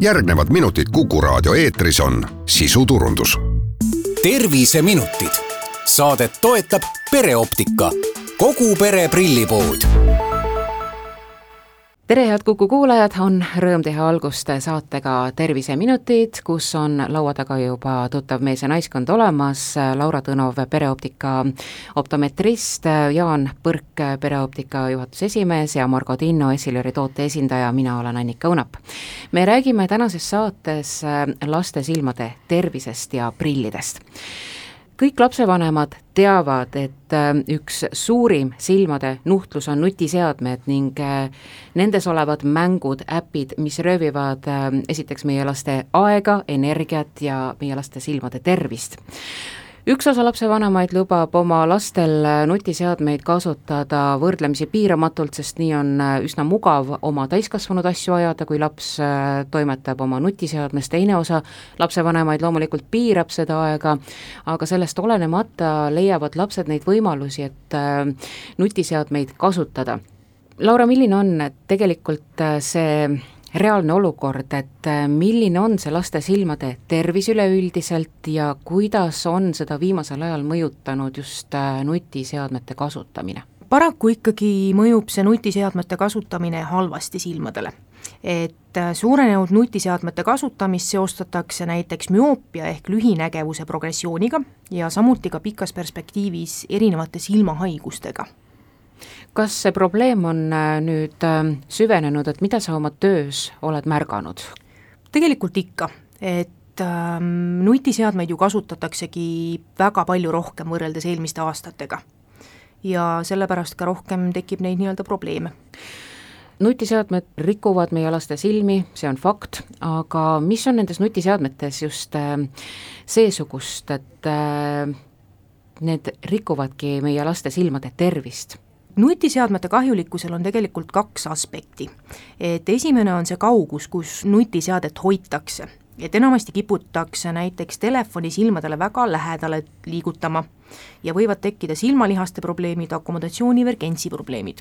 järgnevad minutid Kuku raadio eetris on sisuturundus. terviseminutid, saadet toetab pereoptika, kogu pere prillipood tere, head Kuku kuulajad, on rõõm teha algust saatega Terviseminutid, kus on laua taga juba tuttav mees ja naiskond olemas, Laura Tõnov, pereoptika optometrist, Jaan Põrk, pereoptika juhatuse esimees ja Margo Tinno, Essilori toote esindaja, mina olen Annika Õunap. me räägime tänases saates laste silmade tervisest ja prillidest kõik lapsevanemad teavad, et äh, üks suurim silmade nuhtlus on nutiseadmed ning äh, nendes olevad mängud, äpid, mis röövivad äh, esiteks meie laste aega, energiat ja meie laste silmade tervist üks osa lapsevanemaid lubab oma lastel nutiseadmeid kasutada võrdlemisi piiramatult, sest nii on üsna mugav oma täiskasvanud asju ajada, kui laps äh, toimetab oma nutiseadmes, teine osa lapsevanemaid loomulikult piirab seda aega, aga sellest olenemata leiavad lapsed neid võimalusi, et äh, nutiseadmeid kasutada. Laura, milline on tegelikult äh, see reaalne olukord, et äh, milline on see laste silmade tervis üleüldiselt ja kuidas on seda viimasel ajal mõjutanud just äh, nutiseadmete kasutamine? paraku ikkagi mõjub see nutiseadmete kasutamine halvasti silmadele. et äh, suurenenud nutiseadmete kasutamist seostatakse näiteks müoopia ehk lühinägevuse progressiooniga ja samuti ka pikas perspektiivis erinevate silmahaigustega kas see probleem on äh, nüüd äh, süvenenud, et mida sa oma töös oled märganud? tegelikult ikka, et ähm, nutiseadmeid ju kasutataksegi väga palju rohkem võrreldes eelmiste aastatega. ja sellepärast ka rohkem tekib neid nii-öelda probleeme nutiseadmed rikuvad meie laste silmi, see on fakt, aga mis on nendes nutiseadmetes just äh, seesugust, et need rikuvadki meie laste silmade tervist? Nutiseadmete kahjulikkusel on tegelikult kaks aspekti. et esimene on see kaugus, kus nutiseadet hoitakse, et enamasti kiputakse näiteks telefoni silmadele väga lähedale liigutama ja võivad tekkida silmalihaste probleemid, akomodatsioonivergentsi probleemid.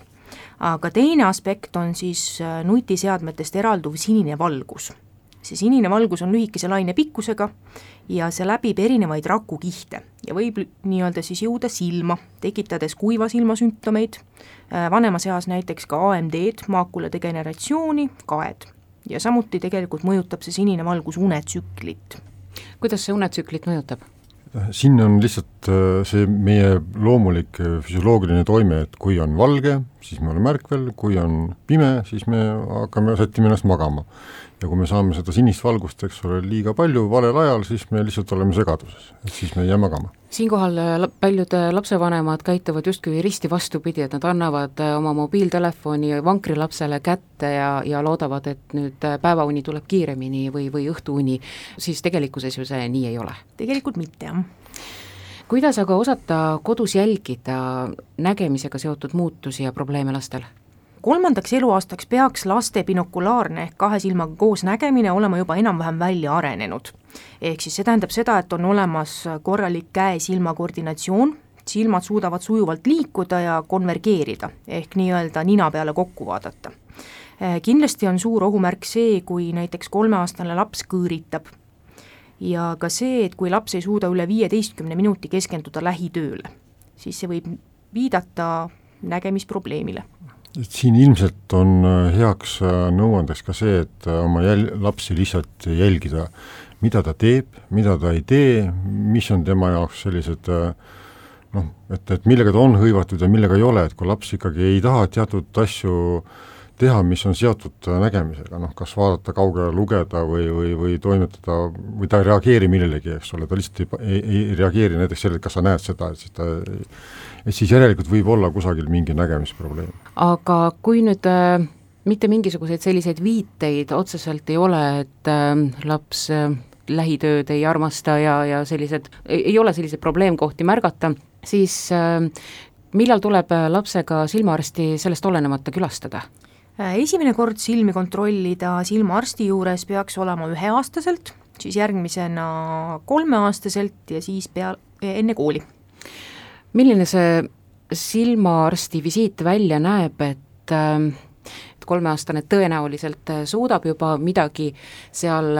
aga teine aspekt on siis äh, nutiseadmetest eralduv sinine valgus see sinine valgus on lühikese laine pikkusega ja see läbib erinevaid rakukihte ja võib nii-öelda siis jõuda silma, tekitades kuiva silma sümptomeid, äh, vanemas eas näiteks ka AMD-d, maakula degeneratsiooni, kaed. ja samuti tegelikult mõjutab see sinine valgus unetsüklit. kuidas see unetsüklit mõjutab? siin on lihtsalt äh, see meie loomulik äh, füsioloogiline toime, et kui on valge, siis me oleme ärkvel, kui on pime, siis me hakkame, sätime ennast magama ja kui me saame seda sinist valgust, eks ole, liiga palju valel ajal, siis me lihtsalt oleme segaduses, et siis me ei jää magama. siinkohal äh, paljud äh, lapsevanemad käituvad justkui risti vastupidi, et nad annavad äh, oma mobiiltelefoni vankrilapsele kätte ja, ja loodavad, et nüüd päevauni tuleb kiiremini või, või õhtuuni, siis tegelikkuses ju see nii ei ole. tegelikult mitte, jah kuidas aga osata kodus jälgida nägemisega seotud muutusi ja probleeme lastel? Kolmandaks eluaastaks peaks laste binokulaarne ehk kahe silmaga koos nägemine olema juba enam-vähem välja arenenud. ehk siis see tähendab seda, et on olemas korralik käe-silma koordinatsioon, silmad suudavad sujuvalt liikuda ja konvergeerida, ehk nii-öelda nina peale kokku vaadata. Eh, kindlasti on suur ohumärk see, kui näiteks kolmeaastane laps kõõritab ja ka see, et kui laps ei suuda üle viieteistkümne minuti keskenduda lähitööle, siis see võib viidata nägemisprobleemile et siin ilmselt on äh, heaks äh, nõuandeks ka see, et äh, oma jäl-, lapsi lihtsalt jälgida, mida ta teeb, mida ta ei tee, mis on tema jaoks sellised noh, et, et millega ta on hõivatud ja millega ei ole, et kui laps ikkagi ei taha teatud asju teha, mis on seotud nägemisega, noh kas vaadata kaugele, lugeda või, või, või toimetada, või ta ei reageeri millelegi, eks ole, ta lihtsalt ei, ei, ei reageeri näiteks sellele, kas sa näed seda, et siis ta ei, et siis järelikult võib olla kusagil mingi nägemisprobleem. aga kui nüüd äh, mitte mingisuguseid selliseid viiteid otseselt ei ole, et äh, laps äh, lähitööd ei armasta ja, ja sellised, ei ole selliseid probleemkohti märgata, siis äh, millal tuleb äh, lapsega silmaarsti sellest olenemata külastada? Äh, esimene kord silmi kontrollida silmaarsti juures peaks olema üheaastaselt, siis järgmisena kolmeaastaselt ja siis pea, enne kooli milline see silmaarsti visiit välja näeb, et äh, kolmeaastane tõenäoliselt suudab juba midagi seal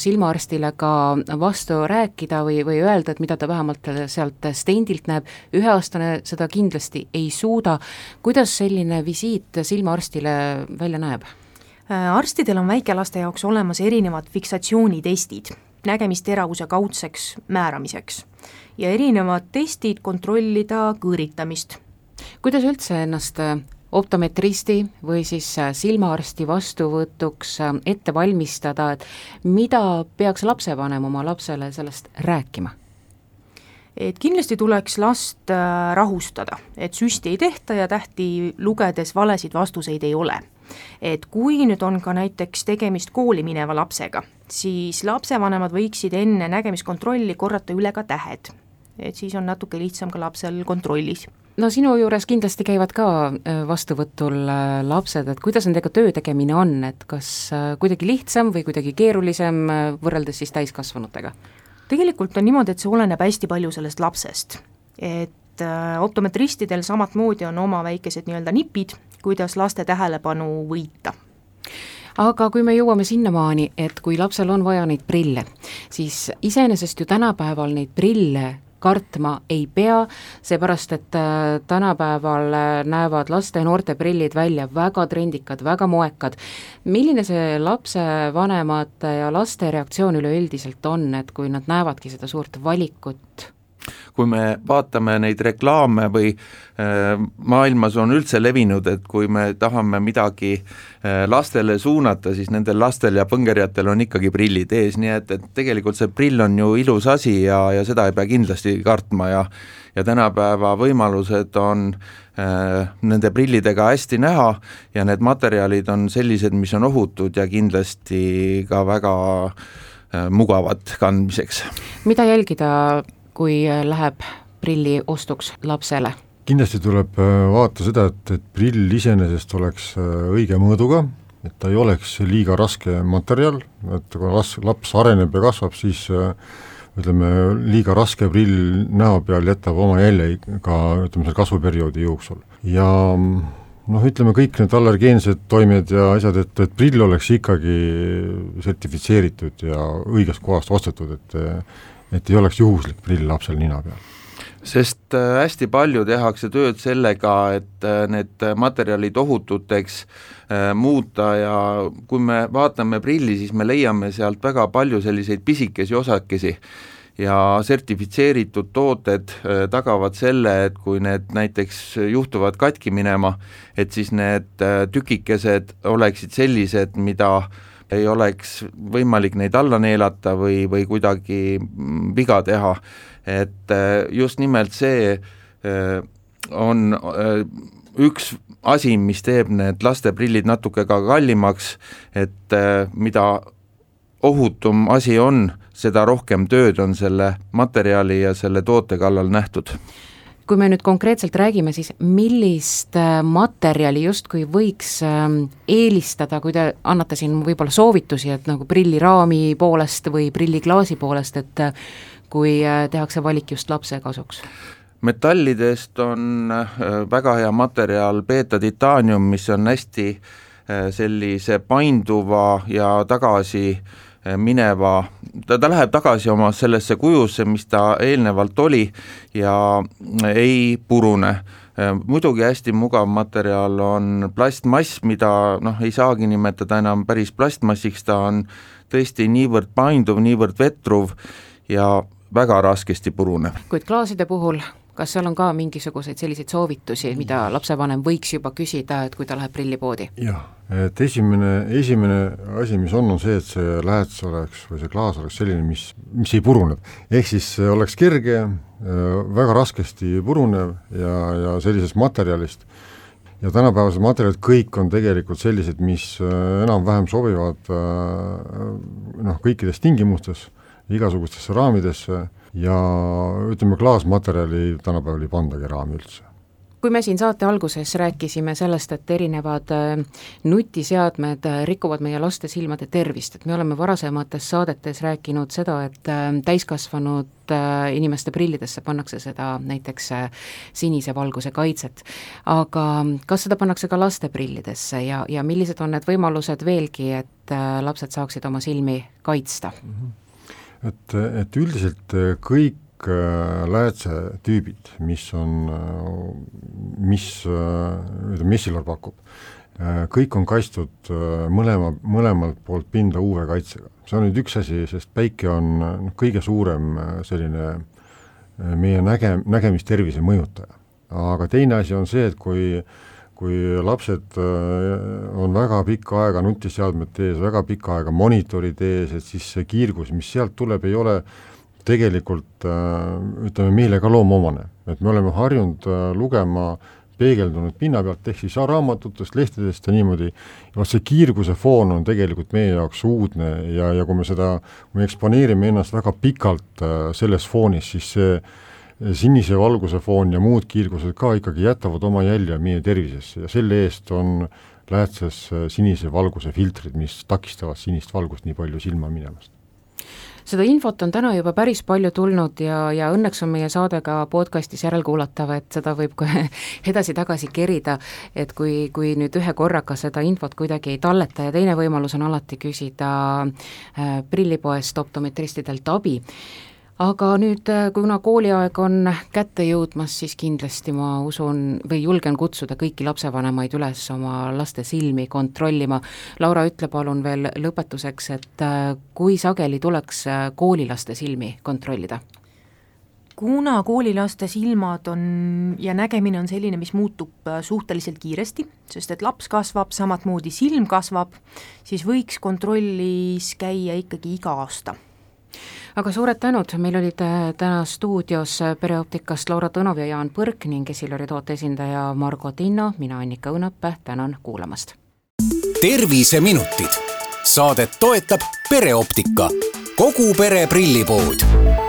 silmaarstile ka vastu rääkida või, või öelda, et mida ta vähemalt sealt stendilt näeb, üheaastane seda kindlasti ei suuda, kuidas selline visiit silmaarstile välja näeb? arstidel on väikelaste jaoks olemas erinevad fiksatsioonitestid nägemisteravuse kaudseks määramiseks ja erinevad testid kontrollida kõõritamist. kuidas üldse ennast äh, optometristi või siis äh, silmaarsti vastuvõtuks äh, ette valmistada, et mida peaks lapsevanem oma lapsele sellest rääkima? et kindlasti tuleks last rahustada, et süsti ei tehta ja tähti lugedes valesid vastuseid ei ole et kui nüüd on ka näiteks tegemist kooli mineva lapsega, siis lapsevanemad võiksid enne nägemiskontrolli korrata üle ka tähed. et siis on natuke lihtsam ka lapsel kontrollis no sinu juures kindlasti käivad ka äh, vastuvõtul äh, lapsed, et kuidas nendega töö tegemine on, et kas äh, kuidagi lihtsam või kuidagi keerulisem võrreldes siis täiskasvanutega? tegelikult on niimoodi, et see oleneb hästi palju sellest lapsest. et optometristidel samamoodi on oma väikesed nii-öelda nipid, kuidas laste tähelepanu võita aga kui me jõuame sinnamaani, et kui lapsel on vaja neid prille, siis iseenesest ju tänapäeval neid prille kartma ei pea, seepärast et äh, tänapäeval äh, näevad laste ja noorte prillid välja väga trendikad, väga moekad. milline see lapsevanemate ja laste reaktsioon üleüldiselt on, et kui nad näevadki seda suurt valikut kui me vaatame neid reklaame või äh, maailmas on üldse levinud, et kui me tahame midagi äh, lastele suunata, siis nendel lastel ja põngerjatel on ikkagi prillid ees, nii et, et tegelikult see prill on ju ilus asi ja, ja seda ei pea kindlasti kartma ja ja tänapäeva võimalused on äh, nende prillidega hästi näha ja need materjalid on sellised, mis on ohutud ja kindlasti ka väga äh, mugavad kandmiseks. mida jälgida kui äh, läheb prilli ostuks lapsele? kindlasti tuleb äh, vaadata seda, et, et prill iseenesest oleks äh, õige mõõduga, et ta ei oleks liiga raske materjal, et kui las-, laps areneb ja kasvab, siis ütleme, liiga raske prill näo peal jätab oma jälje ka ütleme, selle kasvuperioodi jooksul. ja noh, ütleme kõik need allergeensed toimed ja asjad, et, et prill oleks ikkagi sertifitseeritud ja õigest kohast ostetud, et et ei oleks juhuslik prill lapsel nina peal. Sest äh, hästi palju tehakse tööd sellega, et äh, need materjalid ohututeks äh, muuta ja kui me vaatame prilli, siis me leiame sealt väga palju selliseid pisikesi osakesi ja sertifitseeritud tooted tagavad selle, et kui need näiteks juhtuvad katki minema, et siis need tükikesed oleksid sellised, mida äh, ei oleks võimalik neid alla neelata või, või kuidagi viga teha. et äh, just nimelt see äh, on äh, üks asi, mis teeb need lasteprillid natuke ka kallimaks, et mida ohutum asi on, seda rohkem tööd on selle materjali ja selle toote kallal nähtud kui me nüüd konkreetselt räägime, siis millist äh, materjali justkui võiks ähm, eelistada, kui te annate siin võib-olla soovitusi, et nagu prilliraami poolest või prilliklaasi poolest, et äh, kui äh, tehakse valik just lapse kasuks? metallidest on väga hea materjal beeta-titaanium, mis on hästi sellise painduva ja tagasi äh, mineva, ta, ta läheb tagasi oma sellesse kujusse, mis ta eelnevalt oli ja ei purune eh, muidugi hästi mugav materjal on plastmass, mida noh, ei saagi nimetada enam päris plastmassiks, ta on tõesti niivõrd painduv, niivõrd vetruv ja väga raskesti purunev. kuid klaaside puhul kas seal on ka mingisuguseid selliseid soovitusi, mida lapsevanem võiks juba küsida, et kui ta läheb prillipoodi? jah, et esimene, esimene asi, mis on, on see, et see lähetus oleks või see klaas oleks selline, mis, mis ei purunev. ehk siis oleks kerge, väga raskesti purunev ja, ja sellisest materjalist, ja tänapäevased materjalid kõik on tegelikult sellised, mis enam-vähem sobivad noh, kõikides tingimustes, igasugustesse raamidesse ja ütleme, klaasmaterjali tänapäeval ei pandagi raami üldse. kui me siin saate alguses rääkisime sellest, et erinevad äh, nutiseadmed äh, rikuvad meie laste silmade tervist, et me oleme varasemates saadetes rääkinud seda, et äh, täiskasvanud inimeste prillidesse pannakse seda näiteks sinise valguse kaitset. aga kas seda pannakse ka laste prillidesse ja, ja millised on need võimalused veelgi, et lapsed saaksid oma silmi kaitsta? Mhm. Et, et üldiselt kõik kõik äh, läätsetüübid, mis on, äh, mis, äh, Messilor pakub, kõik on kaitstud mõlema, mõlemalt poolt pinda UV-kaitsega. see on nüüd üks asi, sest päike on noh, kõige suurem selline meie näge-, nägemistervise mõjutaja. aga teine asi on see, et kui kui lapsed on väga pikka aega nutiseadmete ees, väga pikka aega monitorid ees, et siis see kiirgus, mis sealt tuleb, ei ole tegelikult äh, ütleme, meile ka loomuomane, et me oleme harjunud äh, lugema peegeldunud pinna pealt, ehk siis raamatutest, lehtedest ja niimoodi, vot see kiirguse foon on tegelikult meie jaoks uudne ja, ja kui me seda, kui me eksponeerime ennast väga pikalt äh, selles foonis, siis see sinise valguse foon ja muud kiirgused ka ikkagi jätavad oma jälje meie tervisesse ja selle eest on läätses sinise valguse filtrid, mis takistavad sinist valgust nii palju silma minemast. Seda infot on täna juba päris palju tulnud ja, ja õnneks on meie saade ka podcastis järelkuulatav, et seda võib kohe edasi-tagasi kerida, et kui, kui nüüd ühe korraga seda infot kuidagi ei talleta ja teine võimalus on alati küsida äh, prillipoest optometristidelt abi aga nüüd, äh, kuna kooliaeg on kätte jõudmas, siis kindlasti ma usun või julgen kutsuda kõiki lapsevanemaid üles oma laste silmi kontrollima. Laura, ütle palun veel lõpetuseks, et äh, kui sageli tuleks äh, koolilaste silmi kontrollida? kuna koolilaste silmad on ja nägemine on selline, mis muutub suhteliselt kiiresti, sest et laps kasvab, samamoodi silm kasvab, siis võiks kontrollis käia ikkagi iga aasta aga suured tänud, meil olid äh, täna stuudios äh, pereoptikast Laura Tõnov ja Jaan Põrk ning Esilori toote esindaja Margo Tinno, mina Annika Õunapää, tänan kuulamast. terviseminutid, saadet toetab pereoptika, kogu pere prillipood